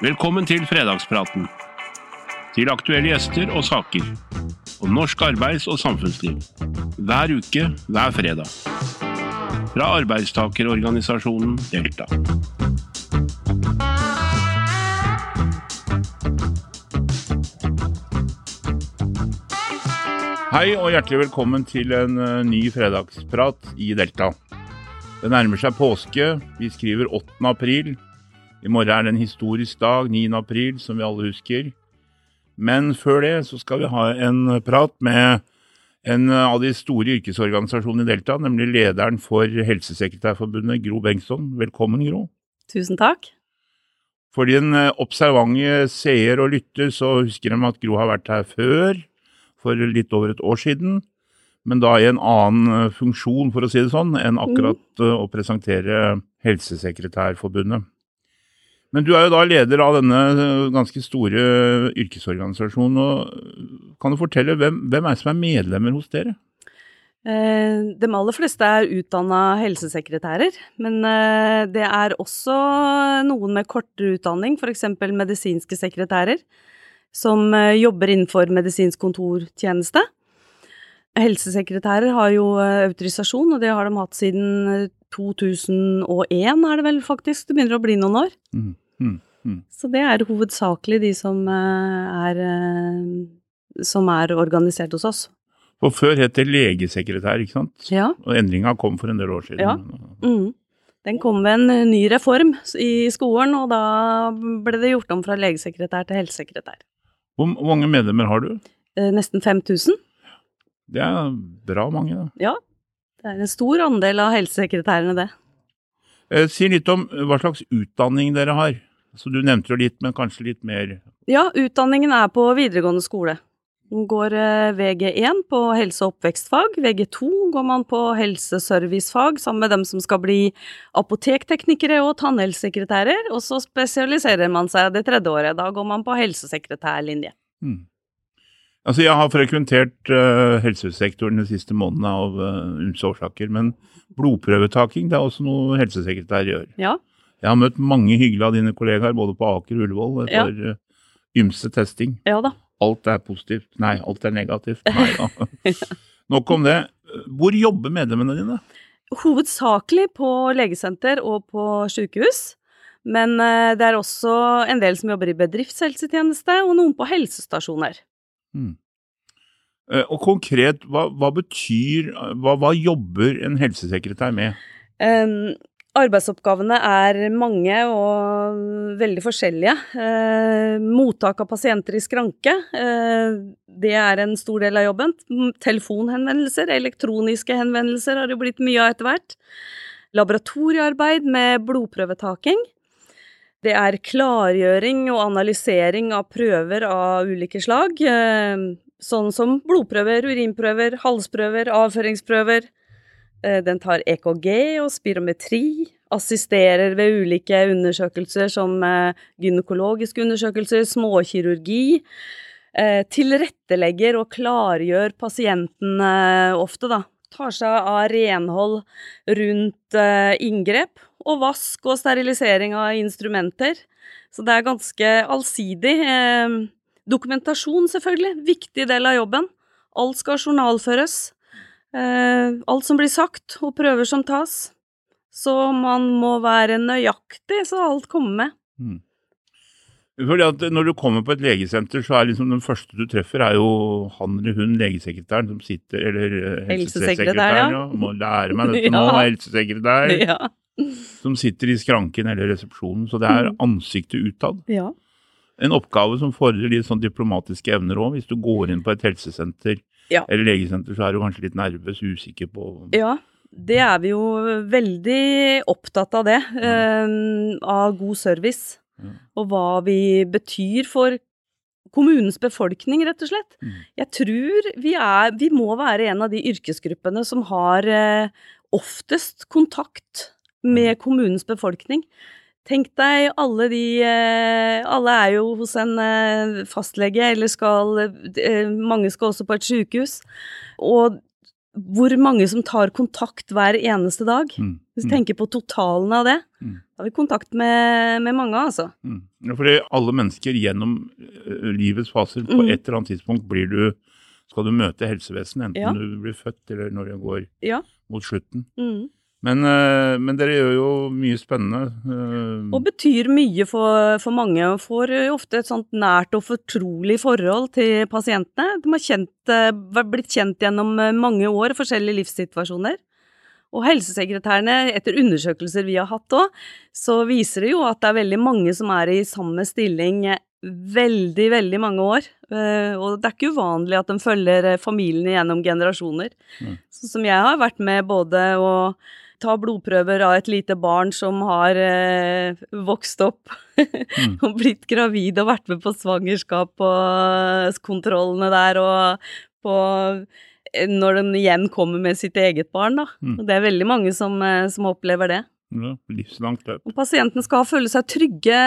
Velkommen til fredagspraten. Til aktuelle gjester og saker. Om norsk arbeids- og samfunnsliv. Hver uke, hver fredag. Fra arbeidstakerorganisasjonen Delta. Hei og hjertelig velkommen til en eh, ny fredagsprat i Delta. Det nærmer seg påske. Vi skriver 8. april. I morgen er det en historisk dag, 9. april, som vi alle husker. Men før det så skal vi ha en prat med en av de store yrkesorganisasjonene i Delta, nemlig lederen for Helsesekretærforbundet, Gro Bengtsson. Velkommen, Gro. Tusen takk. For din eh, observante seer og lytter så husker de at Gro har vært her før for litt over et år siden, men da i en annen eh, funksjon, for å si det sånn, enn akkurat eh, å presentere Helsesekretærforbundet. Men du er jo da leder av denne eh, ganske store yrkesorganisasjonen. og Kan du fortelle hvem, hvem er som er medlemmer hos dere? Eh, de aller fleste er utdanna helsesekretærer, men eh, det er også noen med kortere utdanning, f.eks. medisinske sekretærer, som eh, jobber innenfor medisinsk kontortjeneste. Helsesekretærer har jo eh, autorisasjon, og det har de hatt siden eh, 2001, er det vel faktisk. Det begynner å bli noen år. Mm, mm, mm. Så det er hovedsakelig de som eh, er, eh, som er organisert hos oss. For før het det legesekretær, ikke sant? Ja. Og endringa kom for en del år siden. Ja. Mm. Den kom ved en eh, ny reform i skolen, og da ble det gjort om fra legesekretær til helsesekretær. Hvor hvor mange medlemmer har du? Eh, Nesten 5000. Det er bra mange, da. Ja. Det er en stor andel av helsesekretærene, det. Eh, Si litt om hva slags utdanning dere har. Så Du nevnte jo litt, men kanskje litt mer. Ja, utdanningen er på videregående skole. Man går eh, VG1 på helse- og oppvekstfag. VG2 går man på helseservicefag sammen med dem som skal bli apotekteknikere og tannhelsesekretærer. Og så spesialiserer man seg det tredje året. Da går man på helsesekretærlinje. Hmm. Altså, Jeg har frekventert uh, helsesektoren de siste månedene av uh, ymse årsaker, men blodprøvetaking det er også noe helsesekretær gjør. Ja. Jeg har møtt mange hyggelige av dine kollegaer både på Aker og Ullevål Ja. for eh, ymse testing. Ja da. Alt er positivt. Nei, alt er negativt. Nei da. Nok om det. Hvor jobber medlemmene dine? Hovedsakelig på legesenter og på sykehus. Men eh, det er også en del som jobber i bedriftshelsetjeneste, og noen på helsestasjoner. Hmm. Eh, Og konkret, hva, hva betyr hva, hva jobber en helsesekretær med? Um, arbeidsoppgavene er mange og veldig forskjellige. Uh, mottak av pasienter i skranke, uh, det er en stor del av jobben. Telefonhenvendelser, elektroniske henvendelser har det blitt mye av etter hvert. Laboratoriearbeid med blodprøvetaking. Det er klargjøring og analysering av prøver av ulike slag, eh, sånn som blodprøver, urinprøver, halsprøver, avføringsprøver. Eh, Den tar EKG og spirometri, assisterer ved ulike undersøkelser som eh, gynekologiske undersøkelser, småkirurgi. Tilrettelegger og klargjør pasienten ofte, da. Tar seg av renhold rundt eh, inngrep, og vask og sterilisering av instrumenter. Så det er ganske allsidig. Eh, Dokumentasjon, selvfølgelig. Viktig del av jobben. Alt skal journalføres. Eh, alt som blir sagt, og prøver som tas. Så man må være nøyaktig, så alt kommer med. Hmm. Fordi at Når du kommer på et legesenter, så er liksom den første du treffer, er jo han eller hun legesekretæren som sitter Eller eh, helsesekretæren, ja. Må lære meg dette nå, helsesekretær. Ja. Som sitter i skranken eller resepsjonen. Så det er Mm. ansiktet utad. ja. En oppgave som fordrer litt sånn diplomatiske evner òg. Hvis du går inn på et helsesenter Ja. eller legesenter, så er du kanskje litt nervøs, usikker på Ja, det er vi jo veldig opptatt av det. eh, av god service. Ja. Og hva vi betyr for kommunens befolkning, rett og slett. Mm. Jeg tror vi, er, vi må være en av de yrkesgruppene som har eh, oftest kontakt med kommunens befolkning. Tenk deg alle de eh, Alle er jo hos en eh, fastlege, eller skal eh, Mange skal også på et sykehus. Og hvor mange som tar kontakt hver eneste dag. Mm. Hvis du Mm. tenker på totalen av det, Mm. da har vi kontakt med, med mange, altså. Mm. Ja, fordi alle mennesker gjennom eh, livets faser, på Mm. et eller annet tidspunkt blir du, skal du møte helsevesenet, enten Ja. du blir født eller når du går Ja. mot slutten. Mm. Men, eh, men dere gjør jo mye spennende. eh, Og betyr mye for, for mange, og får ofte et sånt nært og fortrolig forhold til pasientene. De har kjent, eh, blitt kjent gjennom mange år, forskjellige livssituasjoner. Og helsesekretærene, etter undersøkelser vi har hatt òg, så viser det jo at det er veldig mange som er i samme stilling veldig, veldig mange år. Og det er ikke uvanlig at de følger familiene gjennom generasjoner. Mm. Sånn som jeg har vært med både å ta blodprøver av et lite barn som har eh, vokst opp Mm. og blitt gravid og vært med på svangerskap og kontrollene der og på eh, når den igjen kommer med sitt eget barn, da. Mm. Og det er veldig mange som, eh, som opplever det. ja, livslangt løp. Og pasienten skal føle seg trygge,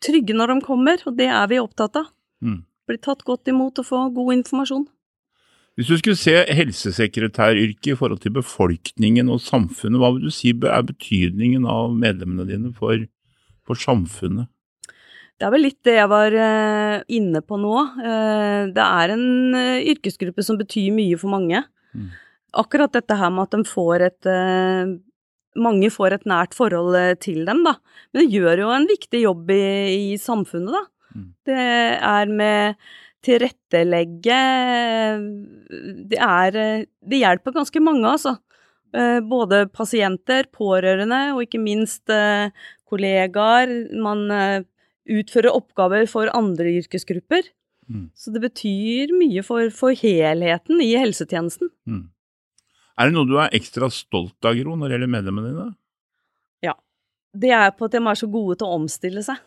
trygge når de kommer, og det er vi opptatt av. Mm. Bli tatt godt imot og få god informasjon. Hvis du skulle se helsesekretæryrket i forhold til befolkningen og samfunnet, hva vil du si er betydningen av medlemmene dine for, for samfunnet? Det er vel litt det jeg var eh, inne på nå. Eh, det er en eh, yrkesgruppe som betyr mye for mange. Mm. Akkurat dette her med at de får et Mange får et nært forhold til dem, da. Men det gjør jo en viktig jobb i, i samfunnet, da. Mm. Det er med tilrettelegge Det er Det hjelper ganske mange, altså. Eh, Både pasienter, pårørende og ikke minst eh, kollegaer. Man eh, utfører oppgaver for andre yrkesgrupper. Mm. Så det betyr mye for, for helheten i helsetjenesten. Mm. Er det noe du er ekstra stolt av, Gro, når det gjelder medlemmene dine? Ja. Det er på at de er så gode til å omstille seg.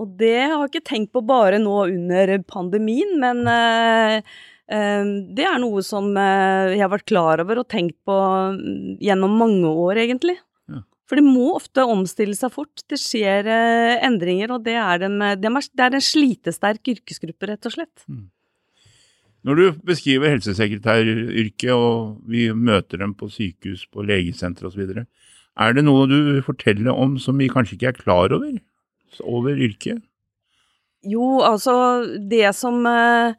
Og det har jeg ikke tenkt på bare nå under pandemien, men eh, eh, det er noe som eh, jeg har vært klar over og tenkt på mm, gjennom mange år, egentlig. Ja. For de må ofte omstille seg fort. Det skjer endringer, og det er, er, det er en slitesterk yrkesgruppe, rett og slett. Når du beskriver helsesekretæryrket, og vi møter dem på sykehus, på legesenter osv., er det noe du forteller om som vi kanskje ikke er klar over? Over yrket? Jo, altså det som eh,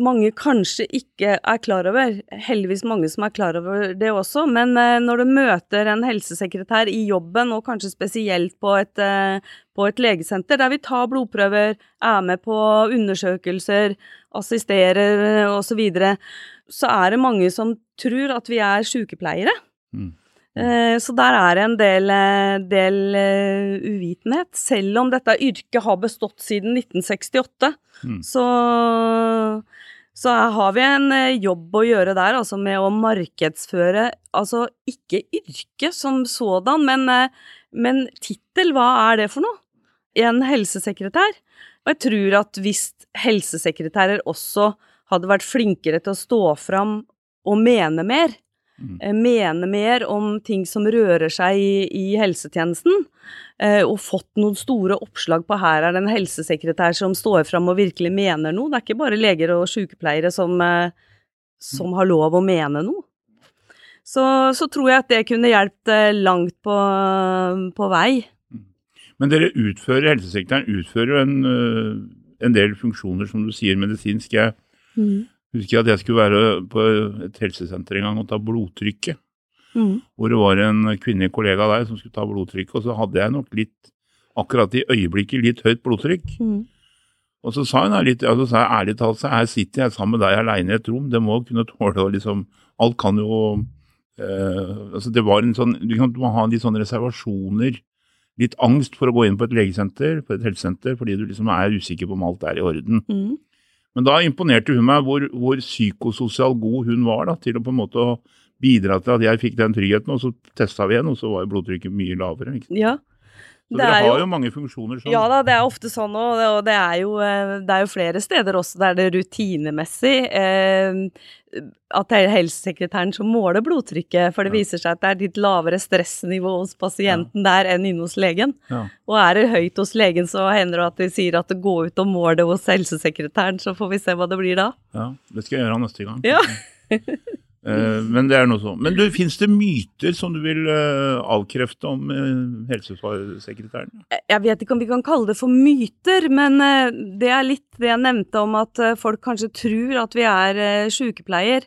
mange kanskje ikke er klar over, heldigvis mange som er klar over det også, men eh, når du møter en helsesekretær i jobben, og kanskje spesielt på et, eh, på et legesenter, der vi tar blodprøver, er med på undersøkelser, assisterer osv., så, videre, så er det mange som tror at vi er sykepleiere. Mm. Eh, Så der er det en del, eh, del eh, uvitenhet. Selv om dette yrket har bestått siden 1968, Mm. så, så har vi en jobb å gjøre der, altså med å markedsføre Altså ikke yrket som sådan, men, men tittel, hva er det for noe? En helsesekretær. Og jeg tror at hvis helsesekretærer også hadde vært flinkere til å stå fram og mene mer, Mm. Mene mer om ting som rører seg i, i helsetjenesten, eh, og fått noen store oppslag på her er det en helsesekretær som står fram og virkelig mener noe. Det er ikke bare leger og sykepleiere som, eh, som har lov å mene noe. Så, så tror jeg at det kunne hjulpet eh, langt på, på vei. Men dere utfører, helsesektoren utfører jo en, en del funksjoner, som du sier, medisinsk. Jeg husker at jeg skulle være på et helsesenter en gang og ta blodtrykket. Mm. Hvor det var en kvinnelig kollega av deg som skulle ta blodtrykket, og så hadde jeg nok litt, akkurat i øyeblikket, litt høyt blodtrykk. Mm. Og så sa hun litt, ja, så sa jeg ærlig talt, så her sitter jeg sammen med deg alene i et rom, det må kunne tåle å liksom, alt kan jo, eh, altså det var en sånn, du kan ha litt sånne reservasjoner, litt angst for å gå inn på et legesenter, på et helsesenter, fordi du liksom er usikker på om alt er i orden. Mm. Men da imponerte hun meg hvor, hvor psykososial god hun var da, til å på en måte bidra til at jeg fikk den tryggheten, og så testa vi igjen, og så var blodtrykket mye lavere. Ikke? Ja. Så Det dere er har jo- jo mange funksjoner sånn. Ja da, det er ofte sånn, og det, og det, er, jo, eh, det er jo flere steder også der det er rutinemessig eh, at det er helsesekretæren som måler blodtrykket, for det Ja. viser seg at det er litt lavere stressnivå hos pasienten der enn inne hos legen. Ja. Og er det høyt hos legen, så hender det at de sier at går ut og mål det hos helsesekretæren, så får vi se hva det blir da. Ja, det skal jeg gjøre neste gang. Ja. Eh, men det er noe sånn. Men du, fins det myter som du vil eh, avkrefte om eh, helsesekretæren? Jeg vet ikke om vi kan kalle det for myter, men det er litt det jeg nevnte om at folk kanskje tror at vi er sykepleier.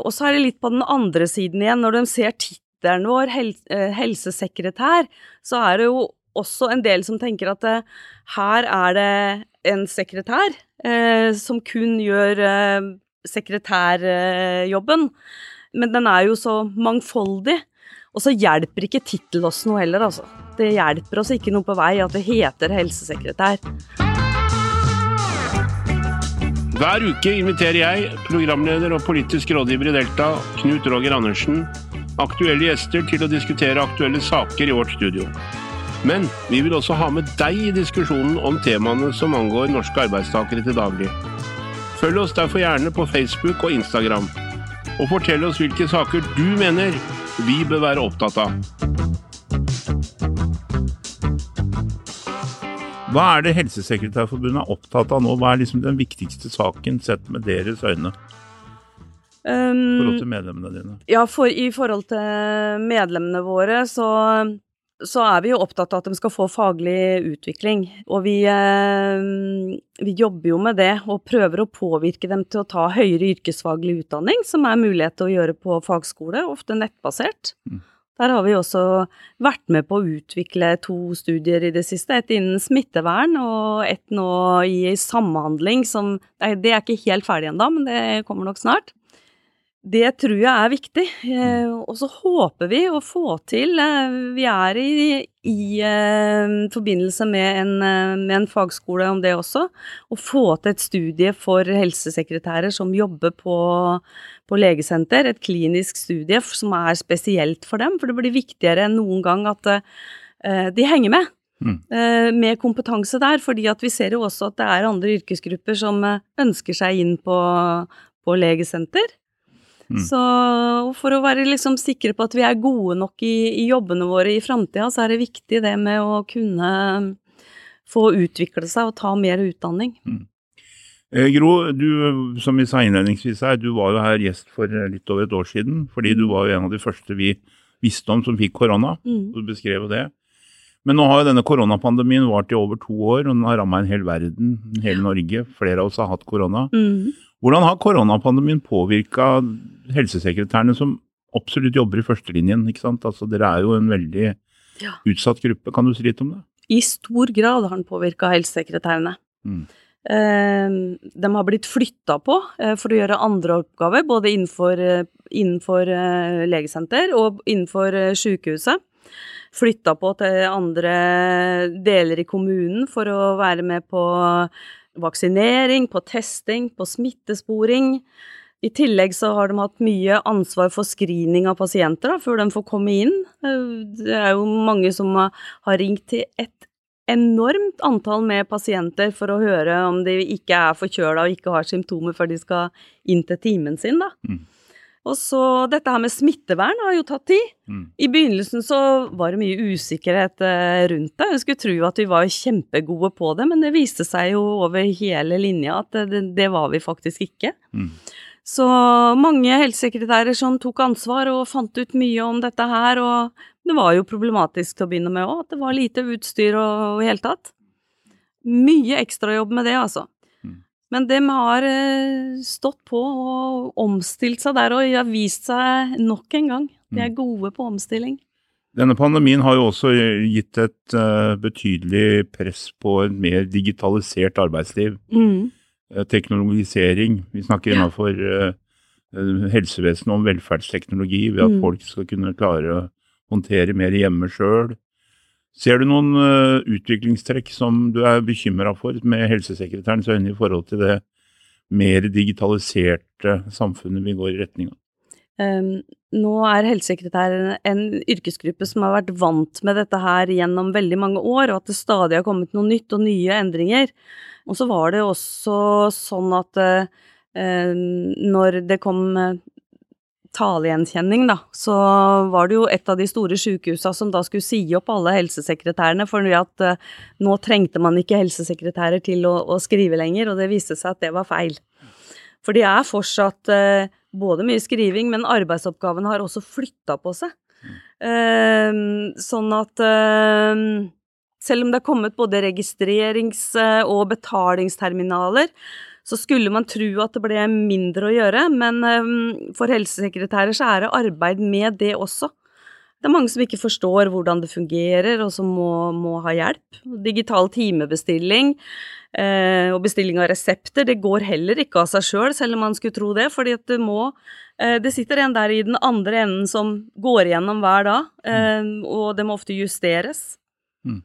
Og så er det litt på den andre siden igjen. Når de ser tittelen vår, hel helsesekretær, så er det jo også en del som tenker at her er det en sekretær som kun gjør sekretærjobben. Men den er jo så mangfoldig. Og så hjelper ikke tittel oss noe heller, altså. Det hjelper oss ikke noe på vei at det heter helsesekretær. Hver uke inviterer jeg, programleder og politisk rådgiver i Delta, Knut Roger Andersen, aktuelle gjester til å diskutere aktuelle saker i vårt studio. Men vi vil også ha med deg i diskusjonen om temaene som angår norske arbeidstakere til daglig. Følg oss derfor gjerne på Facebook og Instagram, og fortell oss hvilke saker du mener vi bør være opptatt av. Hva er det Helsesekretærforbundet er opptatt av nå? Hva er liksom den viktigste saken sett med deres øyne i forhold Um, til medlemmene dine? ja, for, i forhold til medlemmene våre, så, så er vi jo opptatt av at de skal få faglig utvikling. Og vi, eh, vi jobber jo med det, og prøver å påvirke dem til å ta høyere yrkesfaglig utdanning, som er mulighet til å gjøre på fagskole, ofte nettbasert. Mm. Der har vi også vært med på å utvikle to studier i det siste. Et innen smittevern og et nå i samhandling, som Det er ikke helt ferdig ennå, men det kommer nok snart. Det tror jeg er viktig. Eh, og så håper vi å få til eh, Vi er i, i eh, forbindelse med en, med en fagskole om det også. Å få til et studie for helsesekretærer som jobber på, på legesenter. Et klinisk studie som er spesielt for dem. For det blir viktigere enn noen gang at de henger med. Mm. Med kompetanse der. fordi vi ser jo også at det er andre yrkesgrupper som ønsker seg inn på, på legesenter. Mm. Så for å være liksom sikre på at vi er gode nok i, i jobbene våre i framtida, så er det viktig det med å kunne få utvikle seg og ta mer utdanning. Eh, Gro, du, som vi sa innledningsvis her, du var jo her gjest for eh, litt over et år siden, fordi du var jo en av de første vi visste om som fikk korona. Mm. Du beskrev jo det. Men nå har jo denne koronapandemien vart i over to år, og den har ramma en hel verden, hele Norge. Flere av oss har hatt korona. Mm. Hvordan har koronapandemien påvirka helsesekretærene som absolutt jobber i førstelinjen? ikke sant? Altså, Dere er jo en veldig Ja. utsatt gruppe. Kan du si litt om det? I stor grad har den påvirka helsesekretærene. Mm. Eh, de har blitt flytta på eh, for å gjøre andre oppgaver, både innenfor, eh, innenfor eh, legesenter og innenfor eh, sykehuset. Flytta på til andre deler i kommunen for å være med på vaksinering, på testing, på smittesporing. I tillegg så har de hatt mye ansvar for screening av pasienter da, før de får komme inn. Det er jo mange som har ringt til et enormt antall med pasienter for å høre om de ikke er forkjøla og ikke har symptomer før de skal inn til timen sin, da. Mm. Og så dette her med smittevern har jo tatt tid. Mm. I begynnelsen så var det mye usikkerhet eh, rundt det. Jeg skulle tro at vi var kjempegode på det, men det viste seg jo over hele linja at det, det var vi faktisk ikke. Mm. Så mange helsesekretærer som tok ansvar og fant ut mye om dette her, og det var jo problematisk til å begynne med òg, at det var lite utstyr og i hele tatt. Mye ekstrajobb med det, altså. Mm. Men de har eh, stått på og omstilt seg der, og har vist seg nok en gang. De er gode på omstilling. Denne pandemien har jo også gitt et eh, betydelig press på et mer digitalisert arbeidsliv. Mm. Eh, teknologisering. Vi snakker innenfor helsevesenet om velferdsteknologi, ved at Mm. folk skal kunne klare å håndtere mer hjemme sjøl. Ser du noen eh, utviklingstrekk som du er bekymra for med helsesekretærens øyne i forhold til det mer digitaliserte samfunnet vi går i retning av? Um, nå er helsesekretæren en yrkesgruppe som har vært vant med dette her gjennom veldig mange år, og at det stadig har kommet noe nytt og nye endringer. Og så var det også sånn at eh, når det kom eh, talegjenkjenning, da, så var det jo et av de store sykehusene som da skulle si opp alle helsesekretærene, for at uh, nå trengte man ikke helsesekretærer til å, å skrive lenger, og det viste seg at det var feil. For det er fortsatt uh, både mye skriving, men arbeidsoppgavene har også flytta på seg. Uh, sånn at selv om det er kommet både registrerings- og betalingsterminaler, så skulle man tro at det ble mindre å gjøre, men eh, for helsesekretærer så er det arbeid med det også. Det er mange som ikke forstår hvordan det fungerer, og som må, må ha hjelp. Digital timebestilling eh, og bestilling av resepter, det går heller ikke av seg sjøl, selv, selv om man skulle tro det, fordi at det må eh, Det sitter en der i den andre enden som går igjennom hver dag, eh, og det må ofte justeres. Mm.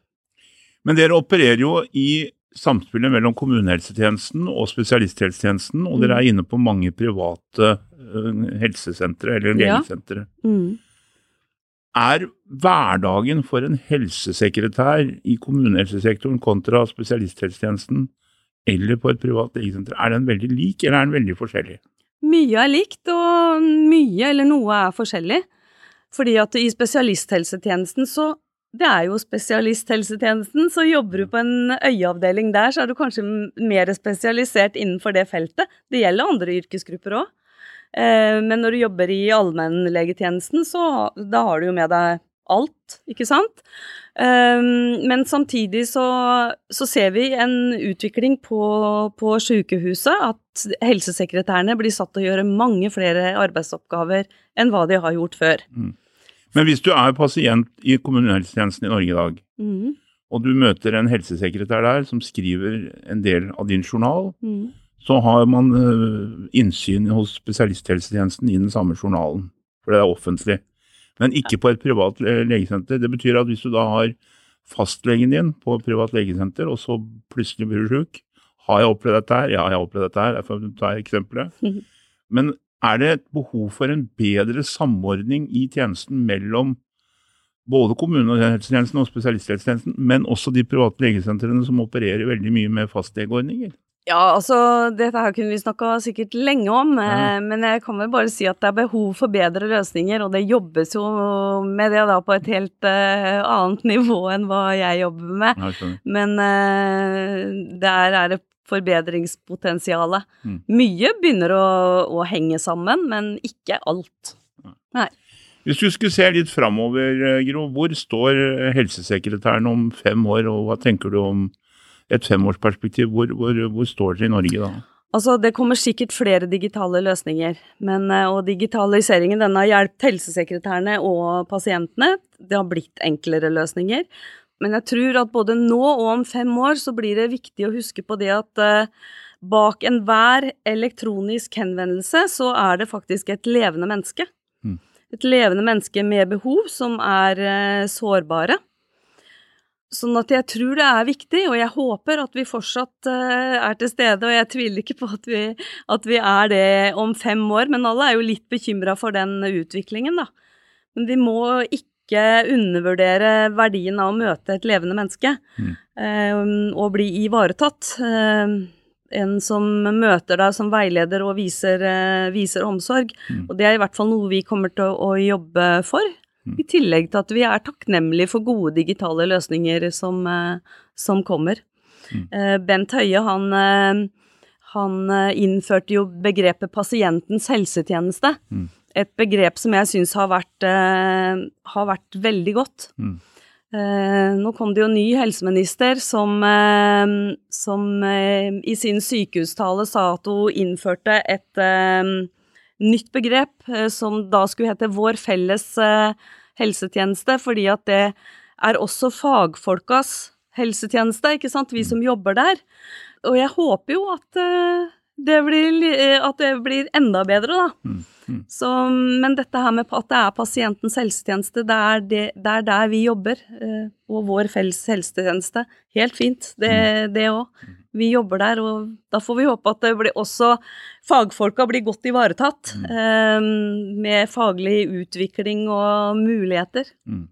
Men dere opererer jo i samspillet mellom kommunehelsetjenesten og spesialisthelsetjenesten, og dere er inne på mange private uh, helsesentre eller legesentre. Ja. Mm. Er hverdagen for en helsesekretær i kommunehelsesektoren kontra spesialisthelsetjenesten eller på et privat legesenter, er den veldig lik, eller er den veldig forskjellig? Mye er likt, og mye eller noe er forskjellig. Fordi at i spesialisthelsetjenesten så det er jo spesialisthelsetjenesten, så jobber du på en øyeavdeling der, så er du kanskje mer spesialisert innenfor det feltet. Det gjelder andre yrkesgrupper òg. Eh, men når du jobber i allmennlegetjenesten, så da har du jo med deg alt, ikke sant? Eh, men samtidig så, så ser vi en utvikling på, på sykehuset, at helsesekretærene blir satt til å gjøre mange flere arbeidsoppgaver enn hva de har gjort før. Mm. Men hvis du er pasient i kommunehelsetjenesten i Norge i dag, mm. og du møter en helsesekretær der som skriver en del av din journal, mm. så har man uh, innsyn hos spesialisthelsetjenesten i den samme journalen, for det er offentlig. Men ikke på et privat legesenter. Det betyr at hvis du da har fastlegen din på et privat legesenter, og så plutselig blir du sjuk Har jeg opplevd dette her? Ja, jeg har opplevd dette her. Jeg får ta eksempelet. Men er det et behov for en bedre samordning i tjenesten mellom både kommunehelsetjenesten og spesialisthelsetjenesten, men også de private legesentrene som opererer veldig mye med fastlegeordninger? Ja, altså dette her kunne vi snakka sikkert lenge om, ja. Eh, men jeg kan vel bare si at det er behov for bedre løsninger, og det jobbes jo med det da på et helt uh, annet nivå enn hva jeg jobber med. Ja, men uh, der er det forbedringspotensialet. Mm. Mye begynner å, å, henge sammen, men ikke alt. Nei. Hvis du skulle se litt framover, eh, Gro, hvor står eh, helsesekretæren om fem år, og hva tenker du om et femårsperspektiv? Hvor, hvor, hvor står dere i Norge da? Altså, Det kommer sikkert flere digitale løsninger, men, eh, og digitaliseringen den har hjulpet helsesekretærene og pasientene. Det har blitt enklere løsninger. Men jeg tror at både nå og om fem år så blir det viktig å huske på det at uh, bak enhver elektronisk henvendelse så er det faktisk et levende menneske. Mm. Et levende menneske med behov som er uh, sårbare. Sånn at jeg tror det er viktig, og jeg håper at vi fortsatt uh, er til stede. Og jeg tviler ikke på at vi, at vi, er det om fem år, men alle er jo litt bekymra for den utviklingen, da. Men vi må ikke ikke undervurdere verdien av å møte et levende menneske mm. eh, og bli ivaretatt. Eh, en som møter deg som veileder og viser, eh, viser omsorg. Mm. Og det er i hvert fall noe vi kommer til å, jobbe for. Mm. I tillegg til at vi er takknemlige for gode digitale løsninger som, eh, som kommer. Mm. Eh, Bent Høie, han han innførte jo begrepet pasientens helsetjeneste. Mm et begrep som jeg syns har, eh, har, vært veldig godt. Mm. Eh, nå kom det jo ny helseminister som, eh, som eh, i sin sykehustale sa at hun innførte et eh, nytt begrep eh, som da skulle hete Vår felles helsetjeneste, fordi at det er også fagfolkas helsetjeneste, ikke sant, vi som jobber der. Og jeg håper jo at det blir, at det blir enda bedre, da. Mm. Mm. Så, men dette her med at det er pasientens helsetjeneste, det er, det, det er der vi jobber. Eh, og vår felles helsetjeneste. Helt fint, det òg. Mm. Vi jobber der, og da får vi håpe at det blir også fagfolka blir godt ivaretatt. Mm. Eh, med faglig utvikling og muligheter. Mm.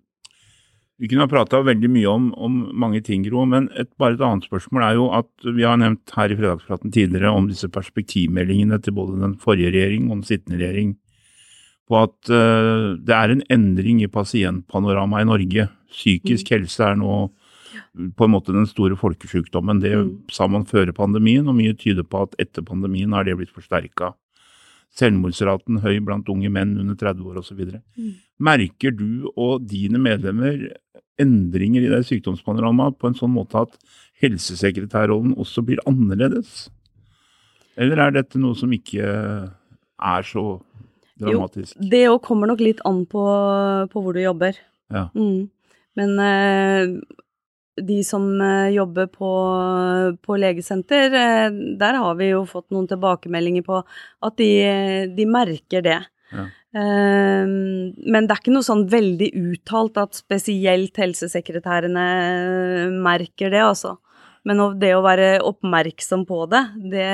Vi kunne ha prata veldig mye om, om, mange ting, Gro, men et, bare et annet spørsmål er jo at vi har nevnt her i Fredagspraten tidligere om disse perspektivmeldingene til både den forrige regjering og den sittende regjering, på at uh, det er en endring i pasientpanoramaet i Norge. Psykisk mm. helse er nå på en måte den store folkesykdommen. Det mm. sa man før pandemien, og mye tyder på at etter pandemien har det blitt forsterka. Selvmordsraten høy blant unge menn under 30 år osv. Mm. Merker du og dine medlemmer endringer i det sykdomspanoramaet på en sånn måte at helsesekretærrollen også blir annerledes? Eller er dette noe som ikke er så dramatisk? Jo, det òg kommer nok litt an på, på hvor du jobber. Ja. Mm. Men eh, de som eh, jobber på, på legesenter, eh, der har vi jo fått noen tilbakemeldinger på at de, de merker det. Ja. Eh, men det er ikke noe sånn veldig uttalt at spesielt helsesekretærene merker det, altså. Men det å være oppmerksom på det, det,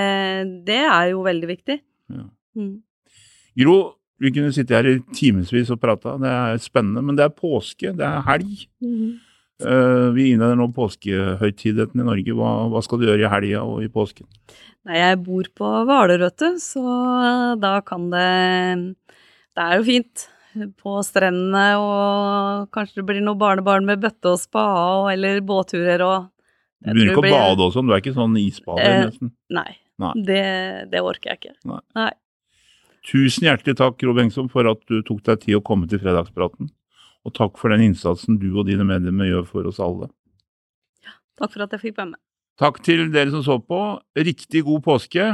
det er jo veldig viktig. Ja. Mm. Gro, vi kunne sitte her i timevis og prata, det er spennende. Men det er påske, det er helg. Eh, vi innleder nå påskehøytidheten i Norge. Hva, hva skal du gjøre i helga og i påsken? Nei, jeg bor på Hvaler, vet du, så da kan det Det er jo fint. På strendene, og kanskje det blir noen barnebarn med bøtte og spade, og- eller båtturer og Du begynner ikke å bade også, du er ikke sånn isbader Eh, nesten. Nei. Nei. Det, det orker jeg ikke. Nei. Nei. Tusen hjertelig takk, Rob Engsom, for at du tok deg tid å komme til Fredagspraten. Og takk for den innsatsen du og dine medlemmer gjør for oss alle. Takk for at jeg fikk være med. Takk til dere som så på. Riktig god påske.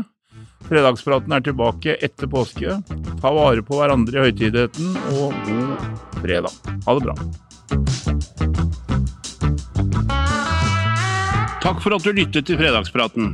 Fredagspraten er tilbake etter påske. Ta vare på hverandre i høytideligheten, og god fredag. Ha det bra. Takk for at du lyttet til Fredagspraten.